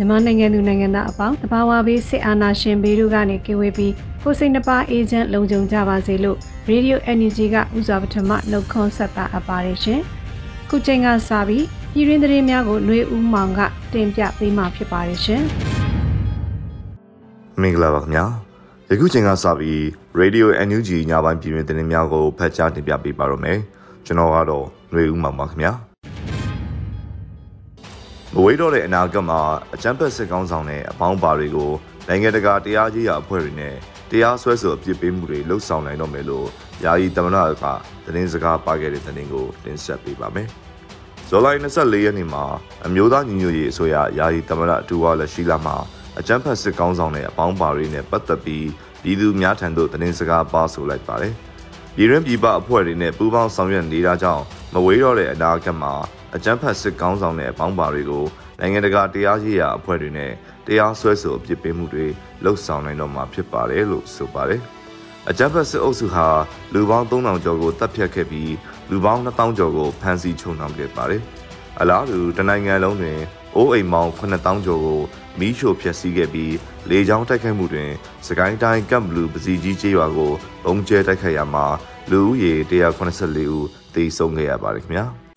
မြန်မာနိုင်ငံသူနိုင်ငံသားအပေါင်းတဘာဝဘေးစစ်အာဏာရှင်ဘေးတို့ကနေကင်းဝေးပြီးကိုစိတ်နှပါအေဂျင့်လုံခြုံကြပါစေလို့ Radio Energy ကဥစွာပထမနှုတ်ခွန်းဆက်တာအပါရရှင်ခုချိန်ကစပြီးပြည်တွင်းသတင်းများကိုနှွေဦးမောင်ကတင်ပြပေးမှာဖြစ်ပါရရှင်မင်္ဂလာပါခင်ဗျာယခုချိန်ကစပြီး Radio NUG ညပိုင်းပြည်တွင်းသတင်းများကိုဖတ်ကြားတင်ပြပေးပါရမယ်ကျွန်တော်ကတော့နှွေဦးမောင်ပါခင်ဗျာ မဝေးတော့တဲ့အနာဂတ်မှာအကြမ်းဖက်စစ်ကောင်းဆောင်တဲ့အပေါင်းပါတွေကိုနိုင်ငံတကာတရားကြီးရာအဖွဲ့တွေနဲ့တရားစွဲဆိုအပြစ်ပေးမှုတွေလှုပ်ဆောင်နိုင်တော့မယ်လို့ယာယီသမ္မတကသတင်းစကားပါခဲ့တဲ့သတင်းကိုတင်ဆက်ပေးပါမယ်။ဇွန်လ24ရက်နေ့မှာအမျိုးသားညီညွတ်ရေးအစိုးရယာယီသမ္မတအတူဝါလက်ရှိလာမှာအကြမ်းဖက်စစ်ကောင်းဆောင်တဲ့အပေါင်းပါတွေနဲ့ပတ်သက်ပြီးပြည်သူများထံသို့သတင်းစကားပါဆိုလိုက်ပါတယ်။ပြည်ရင်းပြည်ပအဖွဲ့တွေနဲ့ပူးပေါင်းဆောင်ရွက်နေတာကြောင့်မဝေးတော့တဲ့အနာဂတ်မှာ အကြမ်းဖက်စစ်ကောင်းဆောင်တဲ့အပေါင်းပါတွေကိုနိုင်ငံတကာတရားရေးရာအဖွဲ့တွေနဲ့တရားစွဲဆိုအပြစ်ပေးမှုတွေလှုပ်ဆောင်နိုင်တော့မှာဖြစ်ပါတယ်လို့ဆိုပါတယ်။အကြမ်းဖက်စစ်အုပ်စုဟာလူပေါင်း3000ကျော်ကိုတပ်ဖြတ်ခဲ့ပြီးလူပေါင်း2000ကျော်ကိုဖမ်းဆီးချုပ်နှောင်ခဲ့ပါတယ်။အလားတူတနိုင်ငံလုံးတွင်အိုးအိမ်မောင်9000ကျော်ကိုမီးရှို့ဖျက်ဆီးခဲ့ပြီးလေကြောင်းတိုက်ခိုက်မှုတွင်စကိုင်းတိုင်းကမ်ဘလူးပစီကြီးကျေးရွာကိုပုံကျဲတိုက်ခိုက်ရမှာလူဦးရေ184ဦးသေဆုံးခဲ့ရပါတယ်ခင်ဗျာ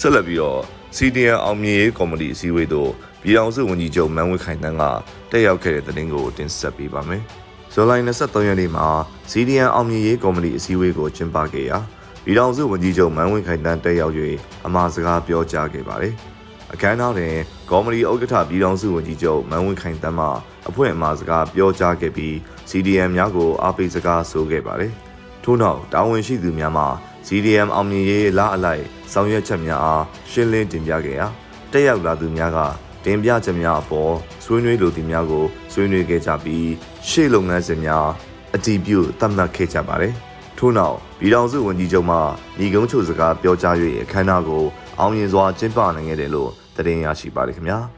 ဆက်လက်ပြီးတော့ CDN အောင်မြင်ရေးကော်မတီအစည်းအဝေးသို့ပြည်ထောင်စုဝန်ကြီးချုပ်မန်းဝင်းခိုင်တန်းကတက်ရောက်ခဲ့တဲ့သတင်းကိုတင်ဆက်ပေးပါမယ်။ဇူလိုင်23ရက်နေ့မှာ CDN အောင်မြင်ရေးကော်မတီအစည်းအဝေးကိုကျင်းပခဲ့ရာပြည်ထောင်စုဝန်ကြီးချုပ်မန်းဝင်းခိုင်တန်းတက်ရောက်၍အမှာစကားပြောကြားခဲ့ပါတယ်။အခမ်းအနားတွင်ကော်မတီဥက္ကဋ္ဌပြည်ထောင်စုဝန်ကြီးချုပ်မန်းဝင်းခိုင်တန်းမှအဖွဲ့အမှာစကားပြောကြားခဲ့ပြီး CDN များကိုအားပေးစကားဆိုခဲ့ပါတယ်။ထို့နောက်တာဝန်ရှိသူများမှ CDM အောင်မြင်ရေးလားအလိုက်ဆောင်ရွက်ချက်များအားရှင်းလင်းတင်ပြခဲ့ရာတက်ရောက်လာသူများကတင်ပြချက်များအပေါ်ဆွေးနွေးလိုသူများကိုဆွေးနွေးခဲ့ကြပြီးရှေ့လုပ်ငန်းစဉ်များအတည်ပြုသတ်မှတ်ခဲ့ကြပါတယ်။ထို့နောက်ပြည်ထောင်စုဝန်ကြီးချုပ်မှညီကုန်းချုပ်စကားပြောကြား၍အခမ်းအနားကိုအောင်မြင်စွာကျင်းပနိုင်ခဲ့တယ်လို့သတင်းရရှိပါတယ်ခင်ဗျာ။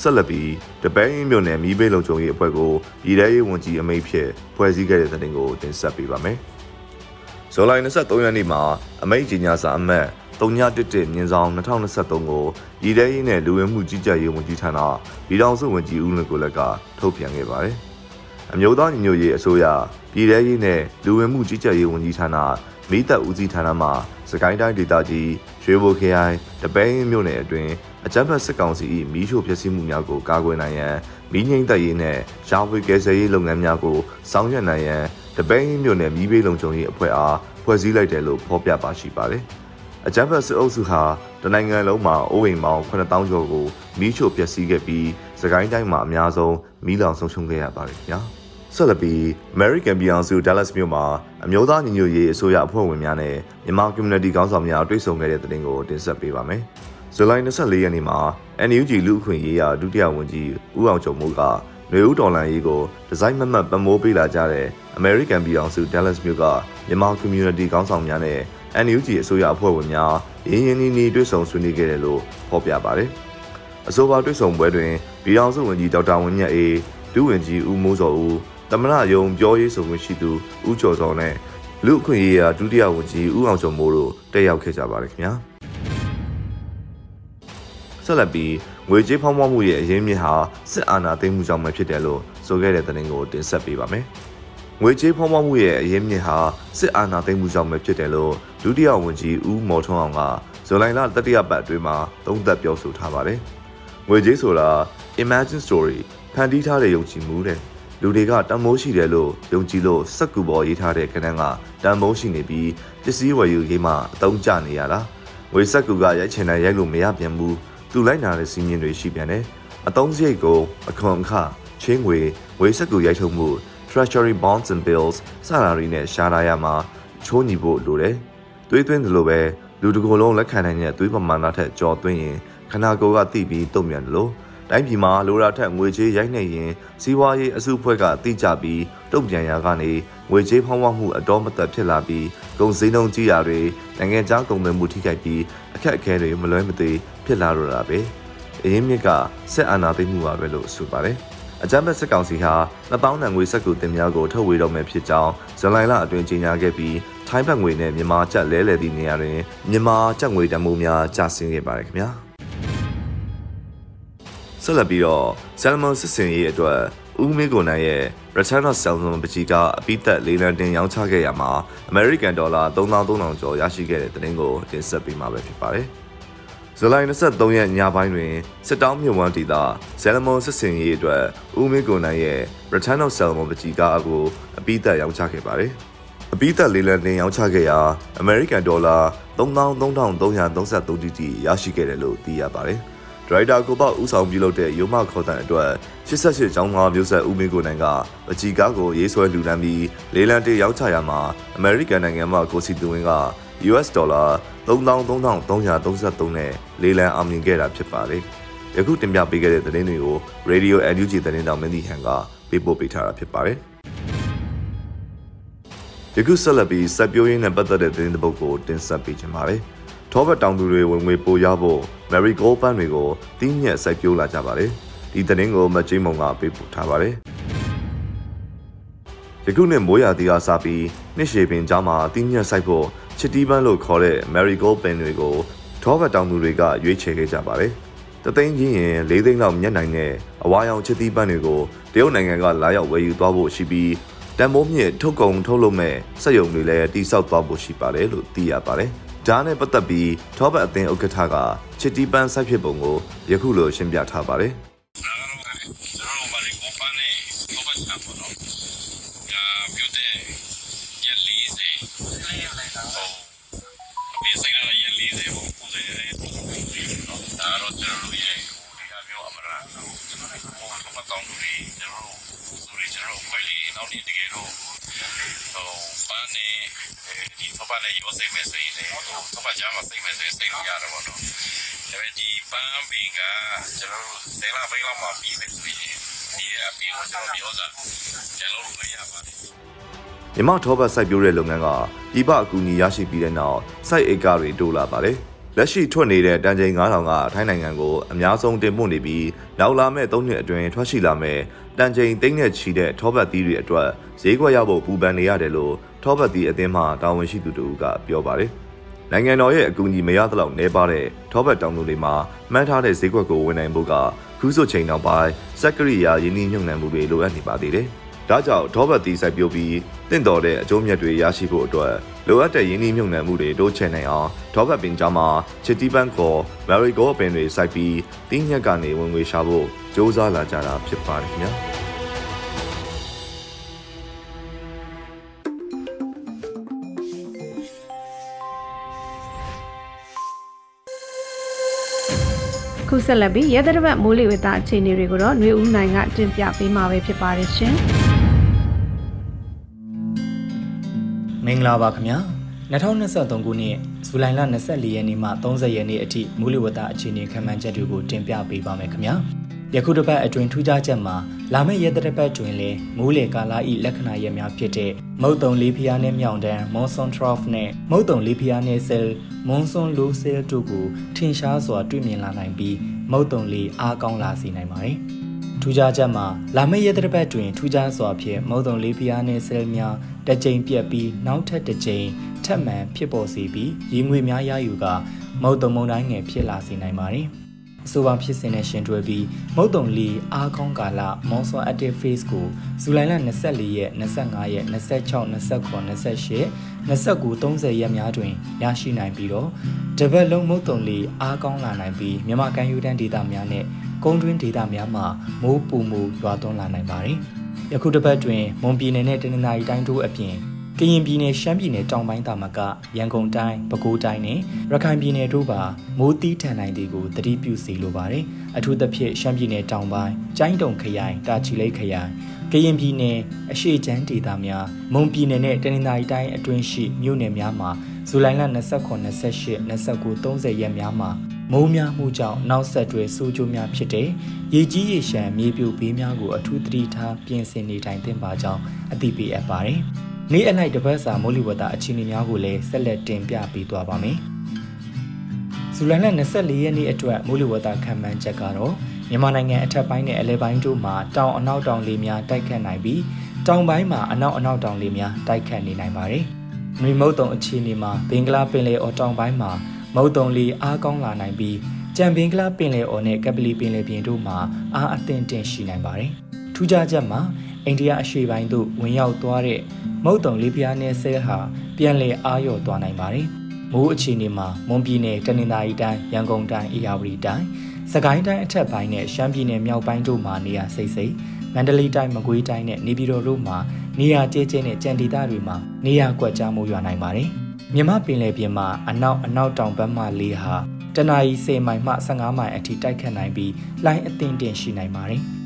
ဆက်လက်ပြီးတပန်းမြို့နယ်မီးဘေးလုံခြုံရေးအဖွဲ့ကိုပြည်ထရေးဝန်ကြီးအမိန့်ဖြင့်ဖွဲ့စည်းခဲ့တဲ့သတင်းကိုတင်ဆက်ပေးပါမယ်။ ဇူလိုင်23ရက်နေ့မှာအမိန့်ကြီးညာစာအမှတ်311မြင်းဆောင်2023ကိုရည်တဲ့ရေးနဲ့လူဝင်မှုကြီးကြပ်ရေးဝန်ကြီးဌာနပြည်ထောင်စုဝန်ကြီးဦးလွင်ကိုလက်ကထုတ်ပြန်ခဲ့ပါတယ်။အမျိုးသားညီညွတ်ရေးအစိုးရပြည်ထရေးနဲ့လူဝင်မှုကြီးကြပ်ရေးဝန်ကြီးဌာနမိသက်ဦးစီးဌာနမှစကိုင်းတိုင်းဒေသကြီးရွှေဘိုခရိုင်တပင်းမြို့နယ်အတွင်းအကြမ်းဖက်စစ်ကောင်စီ၏မီးရှို့ဖျက်ဆီးမှုများကိုကာကွယ်နိုင်ရန်မီးငိမ့်သက်ရေးနဲ့ရှာဖွေကယ်ဆယ်ရေးလုပ်ငန်းများကိုဆောင်ရွက်နိုင်ရန် တပင်းမြို့နယ်မီးဘေးလုံခြုံရေးအဖွဲ့အားဖွဲ့စည်းလိုက်တယ်လို့ဖော်ပြပါရှိပါတယ်။အကြမ်းဖက်စစ်အုပ်စုဟာတနိုင်ငံလုံးမှာအိုးအိမ်ပေါင်း9000ကျော်ကိုမီးရှို့ပျက်စီးခဲ့ပြီးစကိုင်းတိုင်းမှာအများဆုံးမီးလောင်ဆုံးရှုံးခဲ့ရပါတယ်ခင်ဗျာ။ဆက်လက်ပြီး American ပြည်အောင်စု Dallas မြို့မှာအမျိုးသားညီညွတ်ရေးအစိုးရအဖွဲ့ဝင်များနဲ့မြန်မာ community ခေါင်းဆောင်များတွေ့ဆုံခဲ့တဲ့တဲ့တင်ကိုတင်ဆက်ပေးပါမယ်။ဇူလိုင်24ရက်နေ့မှာ NUG လူ့အခွင့်အရေးရာဒုတိယဝန်ကြီးဦးအောင်ကျော်မိုးက နွေဦးတော်လန်ရေးကိုဒီဇိုင်းမမတ်ပမိုးပေးလာကြတဲ့ American ပြည်အောင်စု Dallas မြို့ကမြန်မာ community ခေါင်းဆောင်များနဲ့ NUG အစိုးရအဖွဲ့ဝင်များရင်းရင်းနှီးနှီးတွေ့ဆုံဆွေးနွေးခဲ့တယ်လို့ဖော်ပြပါတယ်။အဆိုပါတွေ့ဆုံပွဲတွင်ပြည်အောင်စုဝန်ကြီးဒေါက်တာဝင်းမြတ်အေးဒုဝန်ကြီးဦးမိုးစောဦးတမနာယုံပြောရေးဆိုခွင့်ရှိသူဦးကျော်စောနဲ့လူအခွင့်အရေးရာဒုတိယဝန်ကြီးဦးအောင်ကျော်မိုးတို့တက်ရောက်ခဲ့ကြပါတယ်ခင်ဗျာ။ ဆက်လက်ပြီးငွေကြေးဖောင်းပွားမှုရဲ့အရင်းမြစ်ဟာစစ်အာဏာသိမ်းမှုကြောင့်ပဲဖြစ်တယ်လို့ဆိုခဲ့တဲ့သတင်းကိုတင်ဆက်ပေးပါမယ်။ငွေကြေးဖောင်းပွားမှုရဲ့အရင်းမြစ်ဟာစစ်အာဏာသိမ်းမှုကြောင့်ပဲဖြစ်တယ်လို့ဒုတိယဝန်ကြီးဦးမော်ထွန်းအောင်ကဇွန်လလတတိယပတ်အတွင်းမှာသုံးသပ်ပြောဆိုထားပါတယ်။ငွေကြေးဆိုတာ imagine story ဖန်တီးထားတဲ့ယုံကြည်မှုတဲ့လူတွေကတန်မိုးရှိတယ်လို့ယုံကြည်လို့စက်ကူပေါ်ရေးထားတဲ့ကဏ္ဍကတန်မိုးရှိနေပြီးပစ္စည်းဝယ်ယူရေးမှအသုံးကျနေရတာငွေစက်ကူကရိုက်ချင်တဲ့ရိုက်လို့မရပြန်ဘူး သူလိုက်နာတဲ့စီးမြင်တွေရှိပြန်တယ်အသုံးစရိတ်ကိုအခွန်အခချင်းငွေငွေစက်ကူရိုက်ထုတ်မှု treasury bonds and bills စတာတွေနဲ့ရှားလာရမှာချိုးညီဖို့လိုတယ်။တွေးသွင်းသလိုပဲလူတစ်ကိုယ်လုံးလက်ခံနိုင်တဲ့သွေးပမာဏထက်ကျော်သွင်းရင်ခန္ဓာကိုယ်ကသိပြီးတုံ့ပြန်တယ်လို့တိုင်းပြည်မှာလိုရာထက်ငွေကြေးရိုက်နှိပ်ရင်စီးပွားရေးအစုအဖွဲ့ကတိကျပြီးတုံ့ပြန်ရာကနေငွေကြေးဖောင်းပွားမှုအတော်မသက်ဖြစ်လာပြီးကုန်စည်နှုန်းကြီးရာတွေနိုင်ငံခြားကုန်သွယ်မှုထိခိုက်ပြီးအခက်အခဲတွေမလွဲမသွေ ဖြစ်လာတော့တာပဲ။အရင်းမြစ်ကစစ်အာဏာသိမ်းမှုပါပဲလို့ဆိုပါတယ်။အကြမ်းဖက်စစ်ကောင်စီဟာ2000တန်ငွေစက်ကူတင်များကိုထုတ်ဝေတော့မယ်ဖြစ်ကြောင်းဇန်လိုင်လအတွင်းကြေညာခဲ့ပြီးထိုင်းဘတ်ငွေနဲ့မြန်မာကျပ်လဲလှယ်သည့်နေရာတွင်မြန်မာကျပ်ငွေတန်ဖိုးများကျဆင်းခဲ့ပါတယ်ခင်ဗျာဆက်လက်ပြီးတော့ဆယ်လမွန်စစ်စင်ရေးအတွက်ဦးမင်းကိုနိုင်ရဲ့ Return of Salmon ပကြီးကအပိသက်လေးလံတင်ရောင်းချခဲ့ရမှာ American Dollar 3300ကျော်ရရှိခဲ့တဲ့တဲ့တင်ကိုတင်ဆက်ပေးမှာပဲဖြစ်ပါတယ်။ ဇူလိုင်23ရက်ညပိုင်းတွင်စစ်တောင်းမြဝန်းဒေသဇယ်လမွန်စစ်စင်ရေးအတွက်ဦးမင်းကိုနိုင်ရဲ့ Return of Salmon ပကြီးကားကိုအပိသက်ရောင်းချခဲ့ပါတယ်။အပိသက်လေးလံတင်ရောင်းချခဲ့ရာ American Dollar 3333တီတီရရှိခဲ့တယ်လို့သိရပါတယ်။ဒရိုက်တာကိုပေါ့ဦးဆောင်ပြုလုပ်တဲ့ရုံမခေါ်တန်အတွက်88ကျောင်းသားမျိုးဆက်ဦးမင်းကိုနိုင်ကပကြီးကားကိုရေးဆွဲလူတန်းပြီးလေးလံတင်ရောင်းချရာမှာ American နိုင်ငံမှကိုစီတူဝင်းက US ဒေါ်လာ3333နဲ့လေးလံအောင်မြင်ခဲ့တာဖြစ်ပါတယ်။ယခုတင်ပြပေးခဲ့တဲ့သတင်းတွေကို Radio NUG သတင်းတောင်မင်းဒီဟန်ကပေးပို့ပေးထားတာဖြစ်ပါတယ်။ယခုဆက်လက်ပြီးစက်ပြိုးရင်းနဲ့ပတ်သက်တဲ့သတင်းတစ်ပုဒ်ကိုတင်ဆက်ပေးချင်ပါတယ်။ထောဘတ်တောင်သူတွေဝင်ငွေပိုရဖို့ Mary Gold ပန်းတွေကိုတင်းညက်စိုက်ပြိုးလာကြပါတယ်။ဒီသတင်းကိုမကျိမုံကပေးပို့ထားပါတယ်။ယခုနှစ်မိုးရာသီကစပြီးနှစ်ရှည်ပင်ကြားမှာတင်းညက်စိုက်ဖို့ ချစ်တီးပန်းလို့ခေါ်တဲ့ Marigold ပင်တွေကိုထောဘတ်တောင်သူတွေကရွေးချယ်ခဲ့ကြပါတယ်။တသိန်းချင်းရင်၄သိန်းလောက်မြတ်နိုင်တဲ့အဝါရောင်ချစ်တီးပန်းတွေကိုတရုတ်နိုင်ငံကလာရောက်ဝယ်ယူသွားဖို့ရှိပြီးတန်မိုးမြင့်ထုတ်ကုန်ထုတ်လုပ်မဲ့စက်ရုံတွေလည်းတိစောက်သွားဖို့ရှိပါတယ်လို့သိရပါတယ်။ဒါနဲ့ပတ်သက်ပြီးထောဘတ်အသင်းဥက္ကဋ္ဌကချစ်တီးပန်းစိုက်ဖြစ်ပုံကိုယခုလိုရှင်းပြထားပါတယ်။ ပတ်နဲ့ရောစိတ်မဲ့ဆိုရင်လည်းထောပတ်ကြားမှာစိတ်မဲ့ဆိုရင်စိတ်လို့ရတယ်ပေါ့နော်ဒါပေမဲ့ဒီပန်းပင်ကကျွန်တော်တို့ဆယ်လပိုင်းလောက်မှပြီးမယ်ဆိုရင်ဒီရဲ့အပြင်ကိုကျွန်တော်ပြောစားကျွန်တော်တို့မရပါဘူးမြမထောပတ်စိုက်ပျိုးတဲ့လုပ်ငန်းကပြည်ပအကူအညီရရှိပြီးတဲ့နောက်စိုက်ဧကတွေတိုးလာပါတယ်လက်ရှိထွက်နေတဲ့တန်ချိန်9000ကထိုင်းနိုင်ငံကိုအများဆုံးတင်ပို့နေပြီးနောက်လာမဲ့3နှစ်အတွင်းထွက်ရှိလာမဲ့တန်ချိန်သိန်းနဲ့ချီတဲ့ထောပတ်သီးတွေအတွက်ဈေးကွက်ရဖို့ပူပန်နေရတယ်လို့ ထောပတ်သီးအသင်းမှတာဝန်ရှိသူတို့ကပြောပါတယ်။နိုင်ငံတော်ရဲ့အကူအညီမရသလောက်နှဲပါတဲ့ထောပတ်တောင်သူတွေမှာမှန်းထားတဲ့ဈေးကွက်ကိုဝင်နိုင်ဖို့ကခုစုချိန်နောက်ပိုင်းစက်ကရိယာရင်းနှီးမြှုပ်နှံမှုတွေလိုအပ်နေပါသေးတယ်။ဒါကြောင့်ထောပတ်သီးစိုက်ပျိုးပြီးတင့်တော်တဲ့အကျိုးမြတ်တွေရရှိဖို့အတွက်လိုအပ်တဲ့ရင်းနှီးမြှုပ်နှံမှုတွေတိုးချဲ့နိုင်အောင်ထောပတ်ပင်ကြားမှာချစ်တီပန်းကော်မရီဂိုပင်တွေစိုက်ပြီးတင်းညက်ကနေဝင်ငွေရှာဖို့စ조사လာကြတာဖြစ်ပါတယ်ခင်ဗျာ။ ဆက်လက်ပြီးရဲတရပတ်မိုးလေဝသအခြေအနေတွေကိုတော့ຫນွေဦးနိုင်ကတင်ပြပေးမှာပဲဖြစ်ပါတယ်ရှင်။မင်္ဂလာပါခင်ဗျာ2023ခုနှစ်ဇူလိုင်လ24ရက်နေ့မှ30ရက်နေ့အထိမိုးလေဝသအခြေအနေခန့်မှန်းချက်တွေကိုတင်ပြပေးပါမယ်ခင်ဗျာ ယခုတစ်ပတ်အတွင်းထူးခြားချက်မှာလာမယ့်ရက်တစ်ပတ်တွင်လည်းမိုးလေကာလဤလက္ခဏာရက်များဖြစ်တဲ့မုတ်တုံလေးဖျားနဲ့မြောင်တန်း Monsoon Trough နဲ့မုတ်တုံလေးဖျားနဲ့ Cell Monsoon Low Cell တို့ကိုထင်ရှားစွာတွေ့မြင်လာနိုင်ပြီးမုတ်တုံလေးအားကောင်းလာစေနိုင်ပါတယ်။ထူးခြားချက်မှာလာမယ့်ရက်တစ်ပတ်တွင်ထူးခြားစွာဖြင့်မုတ်တုံလေးဖျားနဲ့ Cell များတစ်ကြိမ်ပြက်ပြီးနောက်ထပ်တစ်ကြိမ်ထပ်မံဖြစ်ပေါ်စေပြီးရေငွေများရယူကမုတ်တုံမုန်တိုင်းငယ်ဖြစ်လာစေနိုင်ပါတယ်။ အဆိုပါဖြစ်စဉ်နဲ့ရှင်တွဲပြီးမုတ်တုံလီအားကောင်းကာလ Monsoon Active Phase ကိုဇူလိုင်လ24ရက်25ရက်26 29 28 29 30ရက်များတွင်ရရှိနိုင်ပြီးတော့တပတ်လုံးမုတ်တုံလီအားကောင်းလာနိုင်ပြီးမြန်မာကန်ယူတန်းဒေသများနဲ့ကုန်းတွင်းဒေသများမှာမိုးပူမှုရွာသွန်းလာနိုင်ပါတယ်။ယခုတစ်ပတ်တွင်မွန်ပြည်နယ်နဲ့တနင်္သာရီတိုင်းတို့အပြင် ကရင်ပြည်နယ်ရှမ်းပြည်နယ်တောင်ပိုင်းတာမကရန်ကုန်တိုင်းပဲခူးတိုင်းနဲ့ရခိုင်ပြည်နယ်တို့ပါမိုးတီးထန်နိုင်တဲ့ကိုတတိပြုစီလိုပါတယ်အထူးသဖြင့်ရှမ်းပြည်နယ်တောင်ပိုင်းကျိုင်းတုံခရိုင်တာချီလိတ်ခရိုင်ကရင်ပြည်နယ်အရှေ့ချမ်းဒေသများမွန်ပြည်နယ်နဲ့တနင်္သာရီတိုင်းအတွင်းရှိမြို့နယ်များမှာဇူလိုင်လ29 28 29 30ရက်များမှာမိုးများမှုကြောင့်နောက်ဆက်တွဲဆိုးကျိုးများဖြစ်တဲ့ရေကြီးရေရှမ်းမြေပြိုဘေးများကိုအထူးသတိထားပြင်ဆင်နေထိုင်သင့်ပါကြောင်းအသိပေးအပ်ပါတယ်။ နေ့အလိုက်တစ်ပတ်စာမိုးလေဝသအခြေအနေများကိုလည်းဆက်လက်တင်ပြပေးသွားပါမယ်။ဇူလိုင်လ24ရက်နေ့အတွက်မိုးလေဝသခန့်မှန်းချက်ကတော့မြန်မာနိုင်ငံအထက်ပိုင်းနဲ့အလဲပိုင်းတို့မှာတောင်အနောက်တောင်လေများတိုက်ခတ်နိုင်ပြီးတောင်ပိုင်းမှာအနောက်အနောက်တောင်လေများတိုက်ခတ်နေနိုင်ပါတယ်။မြေမုတ်တုံအခြေအနေမှာဘင်္ဂလားပင်လယ်အော်တောင်ပိုင်းမှာမုတ်တုံလေအားကောင်းလာနိုင်ပြီးကြံဘင်္ဂလားပင်လယ်အော်နဲ့ကပလီပင်လယ်ပြင်တို့မှာအားအသင့်တင်ရှိနိုင်ပါတယ်။ထူးခြားချက်မှာ အိန္ဒိယအရှေ့ပိုင်းသို့ဝင်ရောက်သွားတဲ့မုတ်တုံလေးပြားနဲ့ဆဲဟာပြန်လည်အားရော့သွားနိုင်ပါတယ်။မိုးအခြေအနေမှာမွန်ပြည်နယ်တနင်္သာရီတိုင်းရန်ကုန်တိုင်းအေရဝတီတိုင်းစကိုင်းတိုင်းအထက်ပိုင်းနဲ့ရှမ်းပြည်နယ်မြောက်ပိုင်းတို့မှာနေရာစိတ်စိတ်မန္တလေးတိုင်းမကွေးတိုင်းနဲ့နေပြည်တော်တို့မှာနေရာကျဲကျဲနဲ့ကြံဒေသတွေမှာနေရာကွက်ကြားမှုရွာနိုင်ပါတယ်။မြမပင်လယ်ပြင်မှာအနောက်အနောက်တောင်ဘက်မှလေဟာတနအီ10မိုင်မှ15မိုင်အထိတိုက်ခတ်နိုင်ပြီးလိုင်းအသင့်တင်ရှိနိုင်ပါတယ်။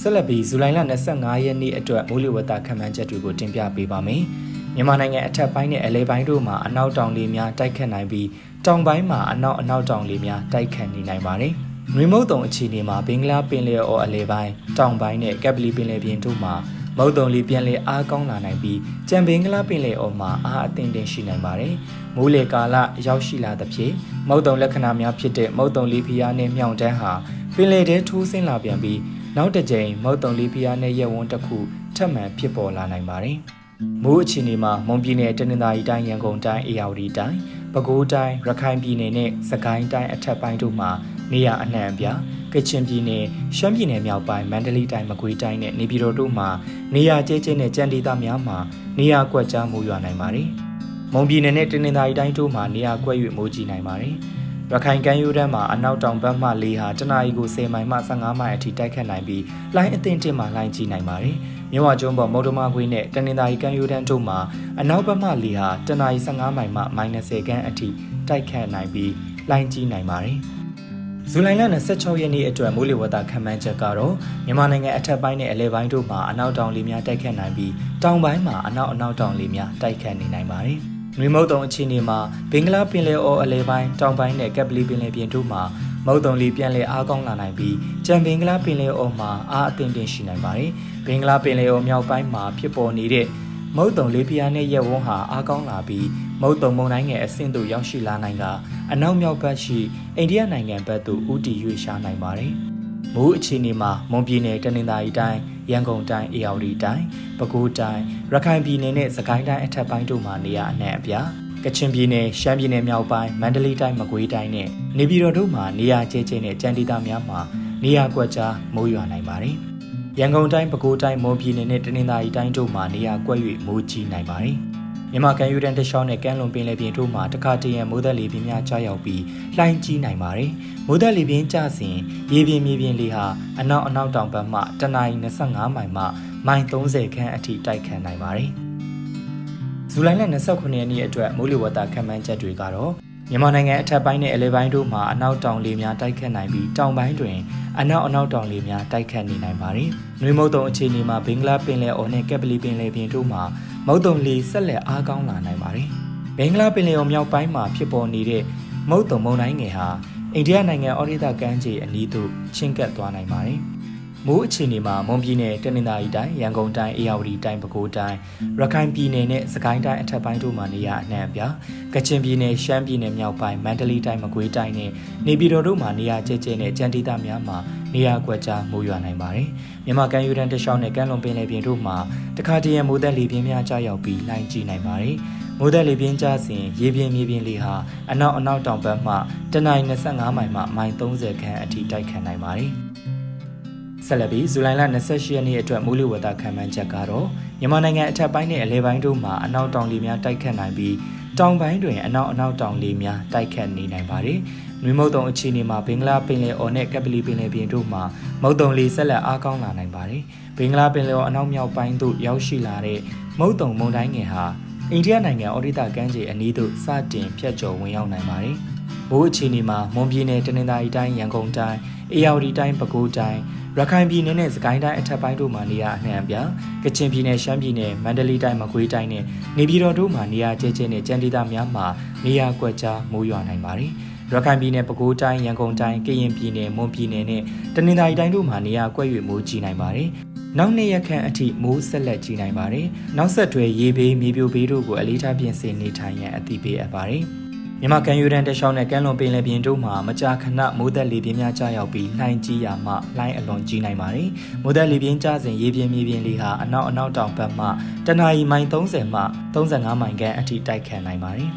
ဆက်လက်ပြီးဇူလိုင်လ25ရက်နေ့အတွက်မိုးလေဝသခန့်မှန်းချက်တွေကိုတင်ပြပေးပါမယ်။မြန်မာနိုင်ငံအထက်ပိုင်းနဲ့အလဲပိုင်းတို့မှာအနောက်တောင်လေများတိုက်ခတ်နိုင်ပြီးတောင်ပိုင်းမှာအနောက်အနောက်တောင်လေများတိုက်ခတ်နေနိုင်ပါတယ်။ရီမုတ်တုံအခြေအနေမှာဘင်္ဂလားပင်လယ်အော်အလဲပိုင်းတောင်ပိုင်းနဲ့ကက်ပလီပင်လယ်ပြင်တို့မှာမုတ်တုံလီပြန်လည်အားကောင်းလာနိုင်ပြီးကြံဘင်္ဂလားပင်လယ်အော်မှာအားအသင့်တင်ရှိနိုင်ပါတယ်။မိုးလေကာလရောက်ရှိလာသဖြင့်မုတ်တုံလက္ခဏာများဖြစ်တဲ့မုတ်တုံလီဖျားနဲ့မြောင်တန်းဟာပင်လယ်ထဲထိုးဆင်းလာပြန်ပြီး နောက်တစ်ကြိမ်မုတ်တုံလေးဖျားနဲ့ရက်ဝန်းတစ်ခုထပ်မံဖြစ်ပေါ်လာနိုင်ပါတယ်။မိုးအခြေအနေမှာမွန်ပြည်နယ်တနင်္သာရီတိုင်းရန်ကုန်တိုင်းအေရဝတီတိုင်းပဲခူးတိုင်းရခိုင်ပြည်နယ်နဲ့စကိုင်းတိုင်းအထက်ပိုင်းတို့မှာနေရအနှံ့အပြားကချင်ပြည်နယ်ရှမ်းပြည်နယ်မြောက်ပိုင်းမန္တလေးတိုင်းမကွေးတိုင်းနဲ့နေပြည်တော်တို့မှာနေရကျဲကျဲနဲ့ကြံဒေသများမှာနေရကွက်ကြားမိုးရွာနိုင်ပါတယ်။မွန်ပြည်နယ်နဲ့တနင်္သာရီတိုင်းတို့မှာနေရကွက်၍မိုးကြီးနိုင်ပါတယ်။ ရခိုင်ကမ်းရိုးတန်းမှာအနောက်တောင်ဘက်မှလေဟာတနအီကို10မိုင်မှ15မိုင်အထိတိုက်ခတ်နိုင်ပြီးလိုင်းအသင့်တင်မှလိုင်းကြီးနိုင်ပါတယ်။မြဝကျွန်းပေါ်မုတ်တမခွေးနဲ့တနင်္သာရီကမ်းရိုးတန်းတို့မှာအနောက်ဘက်မှလေဟာတနအီ15မိုင်မှ -10 ခန်းအထိတိုက်ခတ်နိုင်ပြီးလိုင်းကြီးနိုင်ပါတယ်။ဇူလိုင်လ26ရက်နေ့အတွက်မိုးလေဝသခန့်မှန်းချက်ကတော့မြန်မာနိုင်ငံအထက်ပိုင်းနဲ့အလဲပိုင်းတို့မှာအနောက်တောင်လေများတိုက်ခတ်နိုင်ပြီးတောင်ပိုင်းမှာအနောက်အနောက်တောင်လေများတိုက်ခတ်နေနိုင်ပါတယ်။ နွေမုတ်တုံအခြေအနေမှာဘင်္ဂလားပင်လယ်အော်အလဲပိုင်းတောင်ပိုင်းနဲ့ကက်ပလီပင်လယ်ပြင်တို့မှာမုတ်တုံလီပြန်လည်အားကောင်းလာနိုင်ပြီးကြံဘင်္ဂလားပင်လယ်အော်မှာအားအသင့်တင်ရှိနိုင်ပါတယ်။ဘင်္ဂလားပင်လယ်အော်မြောက်ပိုင်းမှာဖြစ်ပေါ်နေတဲ့မုတ်တုံလေးဖျားနဲ့ရက်ဝန်းဟာအားကောင်းလာပြီးမုတ်တုံမုန်တိုင်းငယ်အဆင့်သို့ရောက်ရှိလာနိုင်ကအနောက်မြောက်ဘက်ရှိအိန္ဒိယနိုင်ငံဘက်သို့ဦးတည်ရွေ့ရှားနိုင်ပါတယ်။မိုးအခြေအနေမှာမွန်ပြည်နယ်တနင်္သာရီတိုင်း ရန်ကုန်တိုင်းအေရဝတီတိုင်းပဲခူးတိုင်းရခိုင်ပြည်နယ်နဲ့စကိုင်းတိုင်းအထက်ပိုင်းတို့မှာနေရာအနှံ့အပြားကချင်ပြည်နယ်ရှမ်းပြည်နယ်မြောက်ပိုင်းမန္တလေးတိုင်းမကွေးတိုင်းနဲ့နေပြည်တော်တို့မှာနေရာကျဲကျဲနဲ့ကြံဒေသများမှာနေရာကွက်ကြားမိုးရွာနိုင်ပါတယ်။ရန်ကုန်တိုင်းပဲခူးတိုင်းမွန်ပြည်နယ်နဲ့တနင်္သာရီတိုင်းတို့မှာနေရာကွက်၍မိုးကြီးနိုင်ပါတယ်။ မြန်မာကန်ယူရန်တရှောင်းနဲ့ကမ်းလွန်ပင်လယ်ပြင်တို့မှာတခါတရံမိုးသက်လေပြင်းများကြားရောက်ပြီးလှိုင်းကြီးနိုင်ပါတယ်။မိုးသက်လေပြင်းကျစဉ်ရေပြင်မြေပြင်လေဟာအနောက်အနောက်တောင်ဘက်မှတနအီ25မိုင်မှမိုင်30ခန်းအထိတိုက်ခတ်နိုင်ပါတယ်။ဇူလိုင်လ29ရက်နေ့အတွက်မိုးလေဝသခန့်မှန်းချက်တွေကတော့ မြန်မာနိုင်ငံအထက်ပိုင်းနဲ့အလဲပိုင်းတို့မှာအနောက်တောင်လေများတိုက်ခတ်နိုင်ပြီးတောင်ပိုင်းတွင်အနောက်အနောက်တောင်လေများတိုက်ခတ်နေနိုင်ပါတယ်။နှွေမုတ်တုံအခြေအနေမှာဘင်္ဂလားပင်လယ်အော်နဲ့ကက်ပလီပင်လယ်ပြင်တို့မှာမုတ်တုံလေဆက်လက်အားကောင်းလာနိုင်ပါတယ်။ဘင်္ဂလားပင်လယ်အော်မြောက်ပိုင်းမှာဖြစ်ပေါ်နေတဲ့မုတ်တုံမုန်တိုင်းငယ်ဟာအိန္ဒိယနိုင်ငံအော်ရိတာကမ်းခြေအနီးသို့ချင်းကပ်သွားနိုင်ပါတယ်။ မိုးအခြေအနေမှာမွန်ပြည်နယ်တနင်္သာရီတိုင်းရန်ကုန်တိုင်းအေရဝတီတိုင်းပဲခူးတိုင်းရခိုင်ပြည်နယ်နဲ့စကိုင်းတိုင်းအထက်ပိုင်းတို့မှာနေရအနှံ့အပြားကချင်ပြည်နယ်ရှမ်းပြည်နယ်မြောက်ပိုင်းမန္တလေးတိုင်းမကွေးတိုင်းနဲ့နေပြည်တော်တို့မှာနေရကျကျနဲ့ကြံဒေသများမှာနေရကွက်ကြားမိုးရွာနိုင်ပါတယ်မြန်မာကမ်းရိုးတန်းတလျှောက်နဲ့ကမ်းလွန်ပင်လယ်ပြင်တို့မှာတခါတရံမိုးသက်လေပြင်းများကြားရောက်ပြီးလှိုင်းကြီးနိုင်ပါတယ်မိုးသက်လေပြင်းကျစဉ်ရေပြင်းမြေပြင်းလေဟာအနောက်အနောက်တောင်ဘက်မှတနင်္လာ25မိုင်မှမိုင်30ခန့်အထိတိုက်ခတ်နိုင်ပါတယ်။ ဆက်လက်ပြီးဇူလိုင်လ28ရက်နေ့အတွက်မိုးလေဝသခန့်မှန်းချက်ကတော့မြန်မာနိုင်ငံအထက်ပိုင်းနဲ့အလဲပိုင်းတို့မှာအနောက်တောင်လေများတိုက်ခတ်နိုင်ပြီးတောင်ပိုင်းတွင်အနောက်အနောက်တောင်လေများတိုက်ခတ်နေနိုင်ပါတယ်။နွေမုတ်တုံအခြေအနေမှာဘင်္ဂလားပင်လယ်အော်နဲ့ကပလီပင်လယ်ပြင်တို့မှာမုတ်တုံလေဆက်လက်အားကောင်းလာနိုင်ပါတယ်။ဘင်္ဂလားပင်လယ်အော်အနောက်မြောက်ပိုင်းသို့ရောက်ရှိလာတဲ့မုတ်တုံမုန်တိုင်းငယ်ဟာအိန္ဒိယနိုင်ငံအော်ဒီတာကမ်းခြေအနီးသို့စတင်ဖြတ်ကျော်ဝင်ရောက်နိုင်ပါတယ်။မိုးအခြေအနေမှာမွန်ပြည်နယ်တနင်္သာရီတိုင်းရန်ကုန်တိုင်းအေရဝတီတိုင်းပဲခူးတိုင်း ရခိုင်ပြည်နယ်နဲ့စကိုင်းတိုင်းအထက်ပိုင်းတို့မှာနေရာအနှံ့အပြားကချင်ပြည်နယ်ရှမ်းပြည်နယ်မန္တလေးတိုင်းမကွေးတိုင်းနဲ့နေပြည်တော်တို့မှာနေရာကျဲကျဲနဲ့ကြံဒေသများမှာနေရာကွက်ကြားမိုးရွာနိုင်ပါတယ်။ရခိုင်ပြည်နယ်ပဲခူးတိုင်းရန်ကုန်တိုင်းကရင်ပြည်နယ်မွန်ပြည်နယ်နဲ့တနင်္သာရီတိုင်းတို့မှာနေရာကွက်၍မိုးကြီးနိုင်ပါတယ်။နောက်နှစ်ရက်ခန့်အထိမိုးဆက်လက်ကြီးနိုင်ပါတယ်။နောက်ဆက်တွဲရေဘေးမြေပြိုဘေးတို့ကိုအလေးထားပြင်ဆင်နေထိုင်ရန်အသိပေးအပ်ပါတယ်။ မြန်မာကန်ယူရန်တရှောင်းနဲ့ကမ်းလွန်ပင်လယ်ပြင်တို့မှာမကြာခဏမိုးသက်လေပြင်းများကျရောက်ပြီးလှိုင်းကြီးရာမှလှိုင်းအလွန်ကြီးနိုင်ပါတယ်။မိုးသက်လေပြင်းကျစဉ်ရေပြင်းမြေပြင်းလေဟာအနောက်အနောက်တောင်ဘက်မှတနအီမိုင်30မှ35မိုင်ခန့်အထိတိုက်ခတ်နိုင်ပါတယ်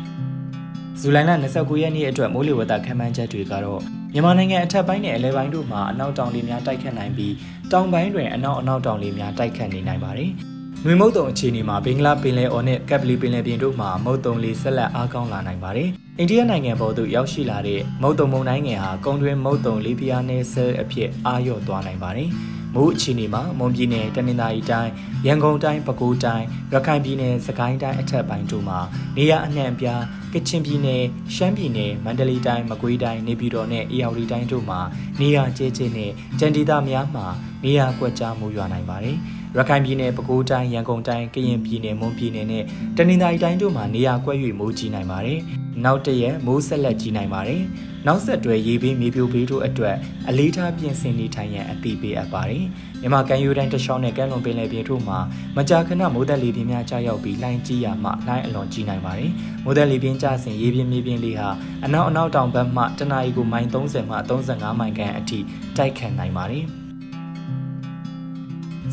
။ဇူလိုင်လ29ရက်နေ့အတွက်မိုးလေဝသခန့်မှန်းချက်တွေကတော့မြန်မာနိုင်ငံအထက်ပိုင်းနဲ့အလဲပိုင်းတို့မှာအနောက်တောင်လေများတိုက်ခတ်နိုင်ပြီးတောင်ပိုင်းတွင်အနောက်အနောက်တောင်လေများတိုက်ခတ်နေနိုင်ပါတယ်။။ငွေမုတ်တုံအခြေအနေမှာဘင်္ဂလားပင်လယ်အော်နဲ့ကပ်ပလီပင်လယ်ပြင်တို့မှာမုတ်တုံလေးဆက်လက်အားကောင်းလာနိုင်ပါတယ်။ အိန္ဒိယနိုင်ငံပေါ်သို့ရောက်ရှိလာတဲ့မုတ်တုံမုန်တိုင်းငယ်ဟာကုန်းတွင်းမုတ်တုံလေးဖျားနယ်ဆဲအဖြစ်အာရော့သွားနိုင်ပါတယ်။မိုးအခြေအနေမှာမွန်ပြည်နယ်တနင်္သာရီတိုင်းရန်ကုန်တိုင်းပဲခူးတိုင်းရခိုင်ပြည်နယ်စကိုင်းတိုင်းအထက်ပိုင်းတို့မှာနေရအနှံ့အပြားကချင်ပြည်နယ်ရှမ်းပြည်နယ်မန္တလေးတိုင်းမကွေးတိုင်းနေပြည်တော်နဲ့အေရဝတီတိုင်းတို့မှာနေရကျဲကျဲနဲ့ကြံဒေသများမှာနေရကွက်ကြားမိုးရွာနိုင်ပါတယ်။ ရခိုင်ပြည်နယ်ပဲခူးတိုင်းရန်ကုန်တိုင်းကရင်ပြည်နယ်မွန်ပြည်နယ်နဲ့တနင်္သာရီတိုင်းတို့မှာနေရာကွက်၍မိုးကြီးနိုင်ပါတယ်။နောက်တရက်မိုးဆက်လက်ကြီးနိုင်ပါတယ်။နောက်ဆက်တွဲရေဘေးမြေပြိုဘေးတို့အတွက်အလေးထားပြင်ဆင်နေထိုင်ရန်အသိပေးအပ်ပါတယ်။မြန်မာကန်ယူတိုင်းတခြားနဲ့ကမ်းလွန်ပင်လယ်ပြင်တို့မှာမကြာခဏမိုးသက်လေပြင်းများကြားရောက်ပြီးလှိုင်းကြီးရာမှလှိုင်းအလွန်ကြီးနိုင်ပါတယ်။မိုးသက်လေပြင်းကျစဉ်ရေပြင်းမြေပြင်းလေးဟာအနောက်အနောက်တောင်ဘက်မှတနအီကိုမိုင်30မှ35မိုင်ခန့်အထိတိုက်ခတ်နိုင်ပါတယ်။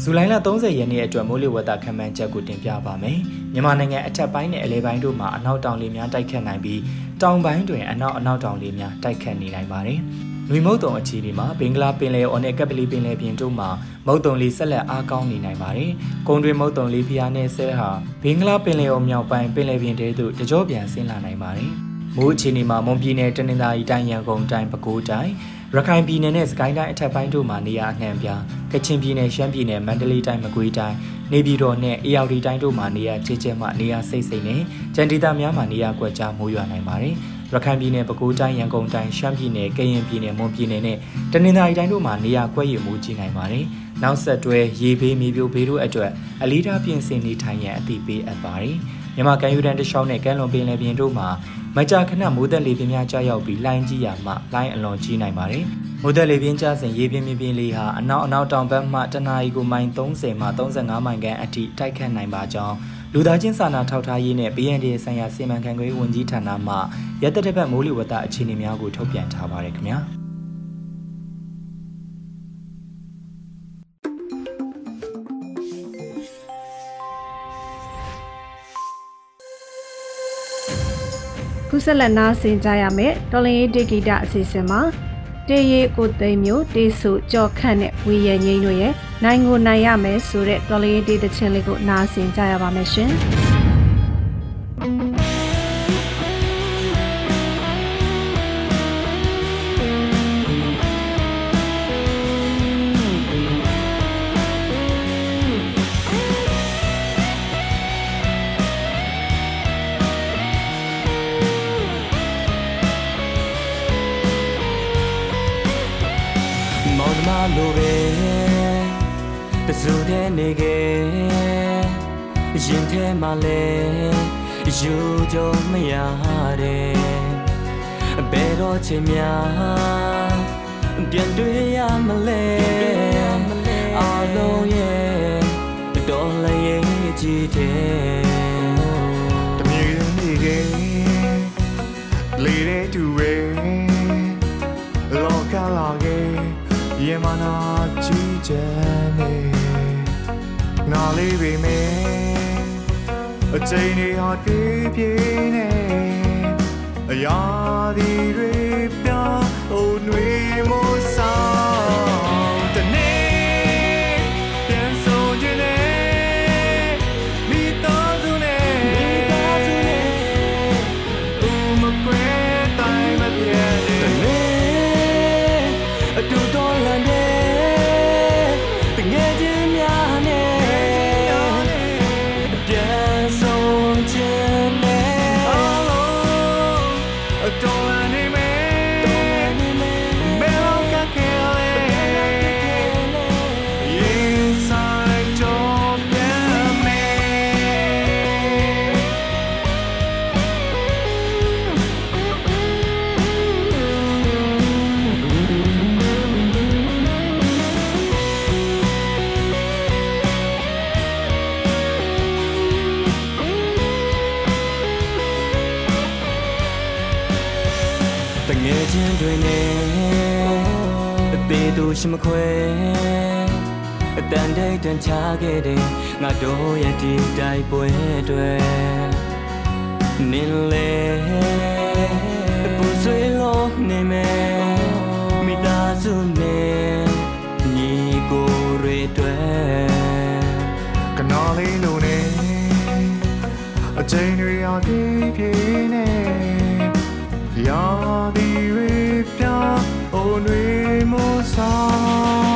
ဇူလိုင်လ30ရက်နေ့အတွက်မိုးလေဝသခန့်မှန်းချက်ကိုတင်ပြပါမယ်။မြန်မာနိုင်ငံအထက်ပိုင်းနဲ့အလဲပိုင်းတို့မှာအနောက်တောင်လေများတိုက်ခတ်နိုင်ပြီးတောင်ပိုင်းတွင်အနောက်အနောက်တောင်လေများတိုက်ခတ်နေနိုင်ပါတယ်။လူမုတ်တုံအခြေအနေမှာဘင်္ဂလားပင်လယ်အော်နဲ့ကပလီပင်လယ်ပြင်တို့မှာမုတ်တုံလေးဆက်လက်အားကောင်းနေနိုင်ပါတယ်။ကုန်းတွင်မုတ်တုံလေးဖျားနဲ့ဆဲဟာဘင်္ဂလားပင်လယ်အော်မြောက်ပိုင်းပင်လယ်ပြင်တဲသို့တကြောပြန်ဆင်းလာနိုင်ပါတယ်။မိုးအခြေအနေမှာမွန်ပြည်နယ်တနင်္သာရီတိုင်းရန်ကုန်တိုင်းပဲခူးတိုင်း ရခိုင်ပြည်နယ်နဲ့စကိုင်းတိုင်းအထက်ပိုင်းတို့မှာနေရာအနှံ့ပြားကချင်ပြည်နယ်ရှမ်းပြည်နယ်မန္တလေးတိုင်းမကွေးတိုင်းနေပြည်တော်နဲ့အေရဝတီတိုင်းတို့မှာနေရာချေချဲမှနေရာစိတ်စိတ်နဲ့ကြံဒေသများမှာနေရာကွက်ကြားမိုးရွာနိုင်ပါတယ်ရခိုင်ပြည်နယ်ပဲခူးတိုင်းရန်ကုန်တိုင်းရှမ်းပြည်နယ်ကရင်ပြည်နယ်မွန်ပြည်နယ်နဲ့တနင်္သာရီတိုင်းတို့မှာနေရာကွက်ရမိုးကြီးနိုင်ပါတယ်နောက်ဆက်တွဲရေဘေးမြေပြိုဘေးတို့အတွက်အလေးထားပြင်ဆင်နေထိုင်ရန်အသိပေးအပ်ပါတယ်မြန်မာကန်ယူတန်တရှောင်းနဲ့ကမ်းလွန်ပင်လယ်ပြင်တို့မှာ မကြာခဏမိုးသက်လေပြင်းများကြားရောက်ပြီးလှိုင်းကြီးရာမှလှိုင်းအလွန်ကြီးနိုင်ပါတယ်။မိုးသက်လေပြင်းကျစဉ်ရေပြင်းပြင်းပြင်းလေးဟာအနောက်အနောက်တောင်ဘက်မှတနအီကိုမိုင်30မှ35မိုင်ခန့်အထိတိုက်ခတ်နိုင်ပါကြောင်းလူသားချင်းစာနာထောက်ထားရေးနဲ့ BND ဆိုင်ရာစီမံခန့်ခွဲဝန်ကြီးဌာနမှရသက်တစ်ပတ်မိုးလေဝသအခြေအနေများကိုထုတ်ပြန်ထားပါတယ်ခင်ဗျာ။ ခုဆက်လက်နားဆင်ကြရမယ်တော်လင်းရေးတေဂီတာအစီအစဉ်မှာတေးရီကိုသိမ်းမျိုးတေးစုကြော်ခန့်နဲ့ဝီရငိမ့်တို့ရဲ့နိုင်ကိုနိုင်ရမယ်ဆိုတဲ့တော်လင်းရေးတေးသချင်းလေးကိုနားဆင်ကြရပါမယ်ရှင် နေခဲ့ရင်ထဲမှာလဲယူတော့မရတဲ့ဘယ်တော့ချိန်များပြန်တွေ့ရမလဲအာလုံးရဲ့တော်လည်းရဲ့ကြည့်တယ်တမြေနေခဲ့လေတဲ့သူရဲ့လောကလာခဲ့ရမနာကြည့်ချင်နေ နာလေးပေမဲ့အချိန်တွေဟာပြေးပြေးနေအရာတွေတွေပြောင်းဟိုနှွေးမိုးစား ယ်ချင်းတွေနဲ့အသေးတို့ရှိမခွဲအတန်တိတ်တန်ချခဲ့တဲ့ငါတို့ရဲ့ဒီတိုက်ပွဲတွေနင်းလေပူဆွေးလို့နေမယ်မိသားစုနဲ့ညီကိုတွေတွေကနော်လေးလိုနေအချိန်တွေအပြေးပြေးနေရာဒီရေပြော င်းအို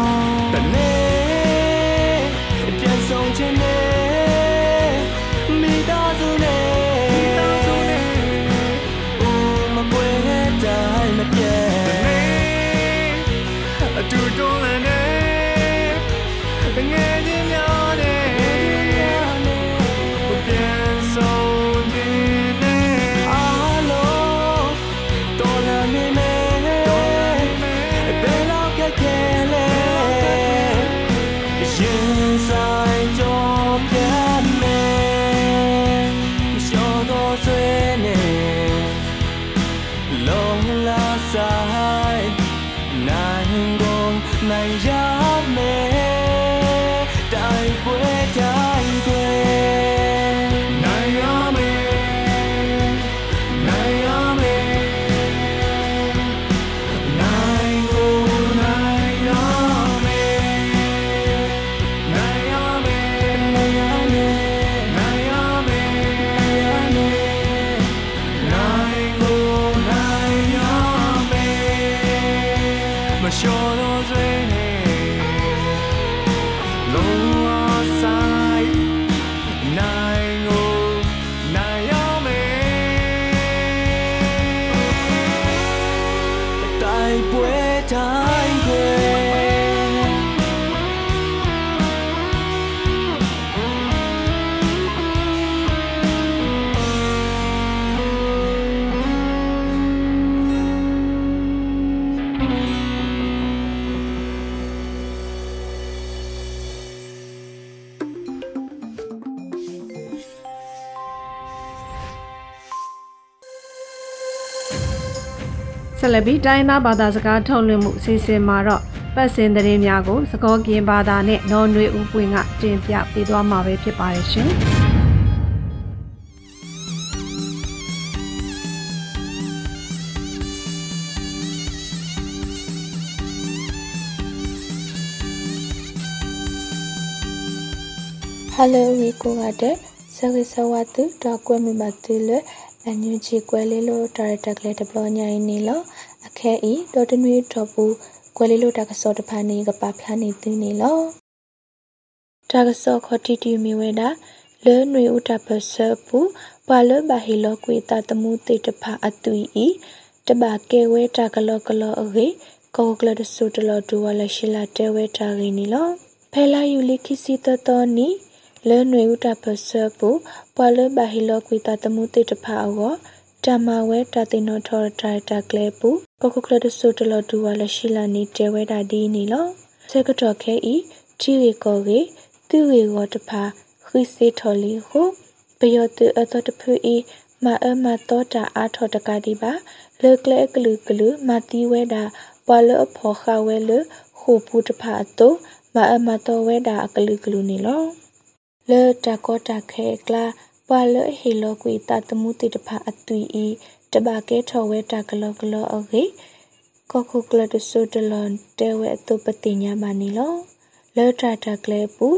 ဆက်လက်ပြီးတိုင်းသားဘာသာစကားထုတ်လွှင့်မှုအစီအစဉ်မှာတော့ပတ်စင်သတင်းများကိုစကောကင်ဘာသာနဲ့နော်နွေဦးပွင့်ကတင်ပြပေးသွားမှာပဲဖြစ်ပါတယ်ရှင်။ Hello ဝီကိုကတဲ့ဆဝေဆဝတုတော့ကွဲမိမတူလအန်ယူဂျီကွဲလေးလို့ဒါရတက်ကလေးတပလောညာင်းနေလောအ ခဲဤတော်တနွေတော့ဘူးကွဲလေးလို့တကစောတဖာနေကပါဖလာနေသူနေလောတကစောခတီတီမီဝဲတာလဲနွေဥတပစပူပါလဘဟီလောကွေတာတမှုတေတဖာအတူဤတဘာကဲဝဲတကလောကလောအေကောကလဒဆူတလောဒူဝလရှိလာတဲဝဲတာရင်းနီလောဖဲလာယူလိခိစီတတော်နီလဲနွေဥတပစပူပါလဘဟီလောကွေတာတမှုတေတဖာအော တမဝဲတာတင်နောထော်တာတာကလေပူကောကကလဒဆူတလောဒူဝလရှိလာနီတဲဝဲတာဒီနီလောစကတော်ခဲဤချီဝေကောကေသူဝေကောတဖာခိစေထော်လီဟုပယောတုအသောတဖူဤမအမတောတာအာထော်တကတိပါလေကလေကလူကလူမတိဝဲတာပွာလအဖောခဝဲလခုပူတဖာတုမအမတောဝဲတာအကလူကလူနေလောလေတကောတာခဲကလာ ပွာလဟီလောကွေတတမှုတိတဖာအသွီဤတဘာကဲထော်ဝဲတာကလောကလောအဂေကခုကလတဆုတလန်တဲဝဲအတုပတိညာမနီလောလောတာတာကလေပူ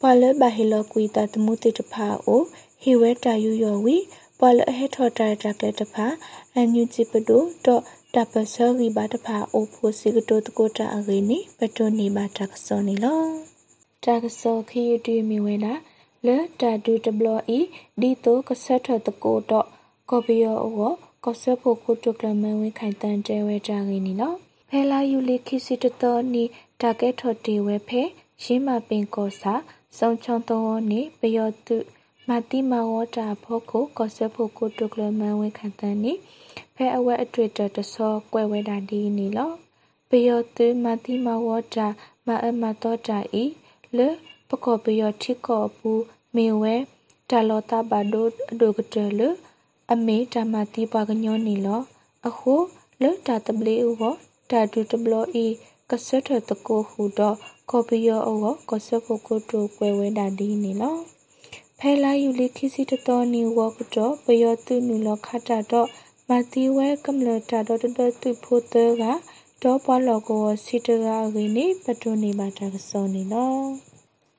ပွာလဘဟီလောကွေတတမှုတိတဖာအိုဟီဝဲတာယူယောဝီပွာလဟေထော်တာတာကလေတဖာအန်ယူဂျီပဒိုတော့တပဆောဂီဘာတဖာအိုဖိုစီကတိုတကိုတာအဂေနီပတိုနီဘာတာကစောနီလောတာကစောခီယူတီမီဝဲတာ လေတာဒူတဘလီဒီတိုကဆက်ထတကိုတော့ကော်ပီယောအောကောဆဖို့ခုတုကလမဝဲခိုင်တန်တဲဝဲကြဂိနီနော်ဖဲလာယူလီခိစီတတော်နီတာကဲထော်တီဝဲဖဲရှင်းမပင်ကောစာစုံချောင်းတော်နီပယောတုမာတိမဝတာဖို့ကိုကောဆဖို့ခုတုကလမဝဲခိုင်တန်နီဖဲအဝဲအတွေ့တတဆောကွဲဝဲတာဒီနီလောပယောတုမာတိမဝတာမအမတော်တာဤလေ ပကောပယောထိကောပူမေဝဲတာလောတာဘဒိုဒိုကတလအမေတမတိပါကညောနီလောအခုလတာတပလီဥဝတာဒူတဘလီကဆတ်ထတကိုဟူတော့ကော်ပီယောအောကဆတ်ဖို့ကိုတိုကွယ်ဝဲတာဒီနီလောဖဲလာယူလိခိစီတတော်နီဝကတော့ပယောတုနူလောခတာတော့မတိဝဲကမ္လတာတော့တတူဖို့တကတော့ပွားလောကိုစီတရာရင်းနေပတုနေပါတာကစောနေလော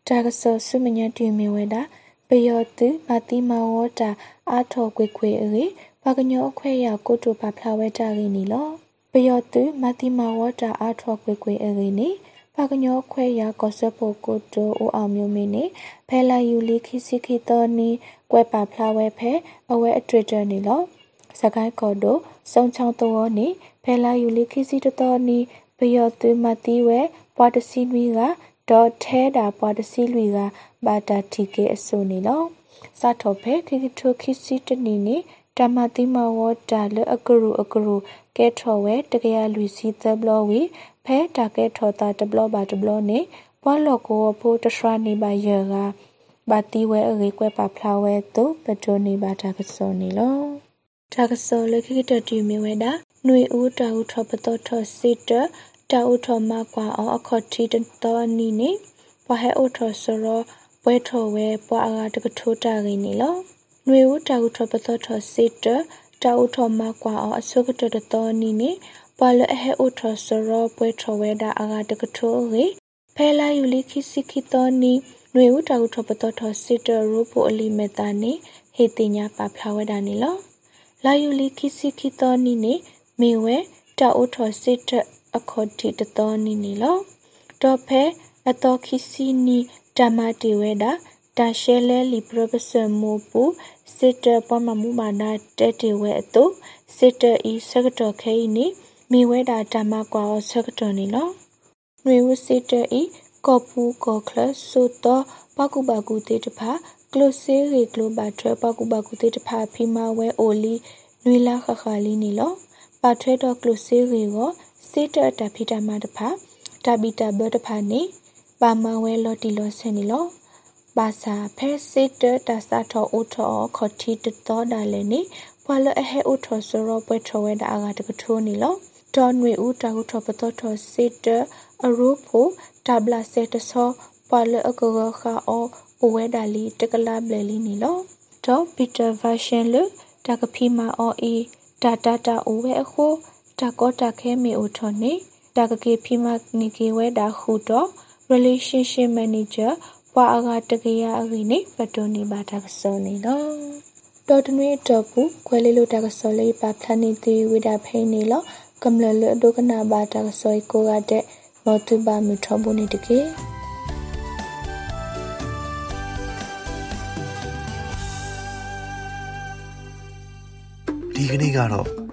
တာကစောဆုမညာတီမီဝဲတာပယောတုမတိမဝတာအာထောကွေကွေအေဘာကညောအခွဲရကိုတိုပါဖလာဝဲတာရင်းနီလောပယောတုမတိမဝတာအာထောကွေကွေအေနေဘာကညောခွဲရကောဆဖို့ကိုတိုအိုအောင်မျိုးမင်းနေဖဲလာယူလီခိစီခိတော်နီကွဲပါဖလာဝဲဖဲအဝဲအတွေ့တယ်နီလောစကိုင်းကော်တိုစုံချောင်းတော်နီဖဲလာယူလီခိစီတော်နီပယောတုမတိဝဲပွားတစီနွီက ဒေါ်ထဲတာပွားတစီလူကဘာတာတီကေအစုံနေလောစာထောဖဲခိခိထိုခိစီတနီနီတမတိမဝတာလအကရုအကရုကဲထောဝဲတကရလူစီသဘလဝီဖဲတာကဲထောတာတဘလဘာတဘလနေပွာလောကိုဖိုတရှရာနေပါရကဘာတီဝဲအရေကွဲပါဖလာဝဲတုပတိုနေပါတာကစောနေလောတာကစောလခိတတီမီဝဲတာຫນွေဦးတာဦးထောပတောထောစစ်တ တာဦးထောမကွာအောင် အခေါ်တီတတော်နီနေဘဟဲဦးထောစရောပွဲထော်ဝဲပွာအကတကထိုးတာရင်းနေလောနွေဦးတာဦးထော်ပသောထော်စစ်တတာဦးထော်မကွာအောင်အစုကတတတော်နီနေပွာလအဟဲဦးထော်စရောပွဲထော်ဝဲတာအကတကထိုးရေဖဲလာယူလီခိစိခိတော်နီနွေဦးတာဦးထော်ပသောထော်စစ်တရိုးပိုအလီမတာနေဟေတင်ညာပါဖလာဝဲတာနေလောလာယူလီခိစိခိတော်နီနေမေဝဲတာဦးထော်စစ်တ အခေါ်တီတတော်နီနေလောတော့ဖဲအတော်ခိစီနီတမတီဝဲတာတာရှဲလဲလီပရပစမူပူစစ်တပမမူမာနာတဲတီဝဲအတုစစ်တဤစကတော်ခဲဤနိမိဝဲတာတမကွာစကတော်နီလောနွေဝစစ်တဤကောပူကောခလဆိုတော့ပကုပကုတေတဖာကလိုဆေရီကလိုဘာထရပကုပကုတေတဖာဖီမာဝဲအိုလီနွေလာခခလီနီလောပါထွဲတော့ကလိုဆေရီကို စစ်တတဖီတမတဖာတဘီတဘတဖာနေပါမဝဲလော်တီလော်ဆန်နီလောဘာသာဖဲစစ်တတဆာထောအိုထောခေါတီတတော်ဒါလည်းနေဘွာလအဟဲအိုထောဆိုရောပွဲထောဝဲတာအကတကထိုးနီလောတော်နွေဦးတာဟုထောပတော်ထောစစ်တအရူဖိုတဘလာဆက်တဆောဘွာလအကောခါအောအိုဝဲဒါလီတကလာဘလလီနီလောတော့ပီတာဗာရှင်လတကဖီမာအော်အီတာတာတာအိုဝဲအခု တကောတခဲမီအိုထောနေတကကေဖီမာနီကေဝဲဒါခုတော့ relationship manager ပွာအကတကရအကိနေပတိုနေပါတာကစောနေလောတော်တနွေတော့ဘူးခွဲလေးလို့တာကစောလေးပါဖလာနေသေးဝိတာဖိနေလောကမ္လလဒုကနာပါတာကစောကိုကတဲ့မောတုပါမီထဘုန်နေတကေဒီကနေ့ကတော့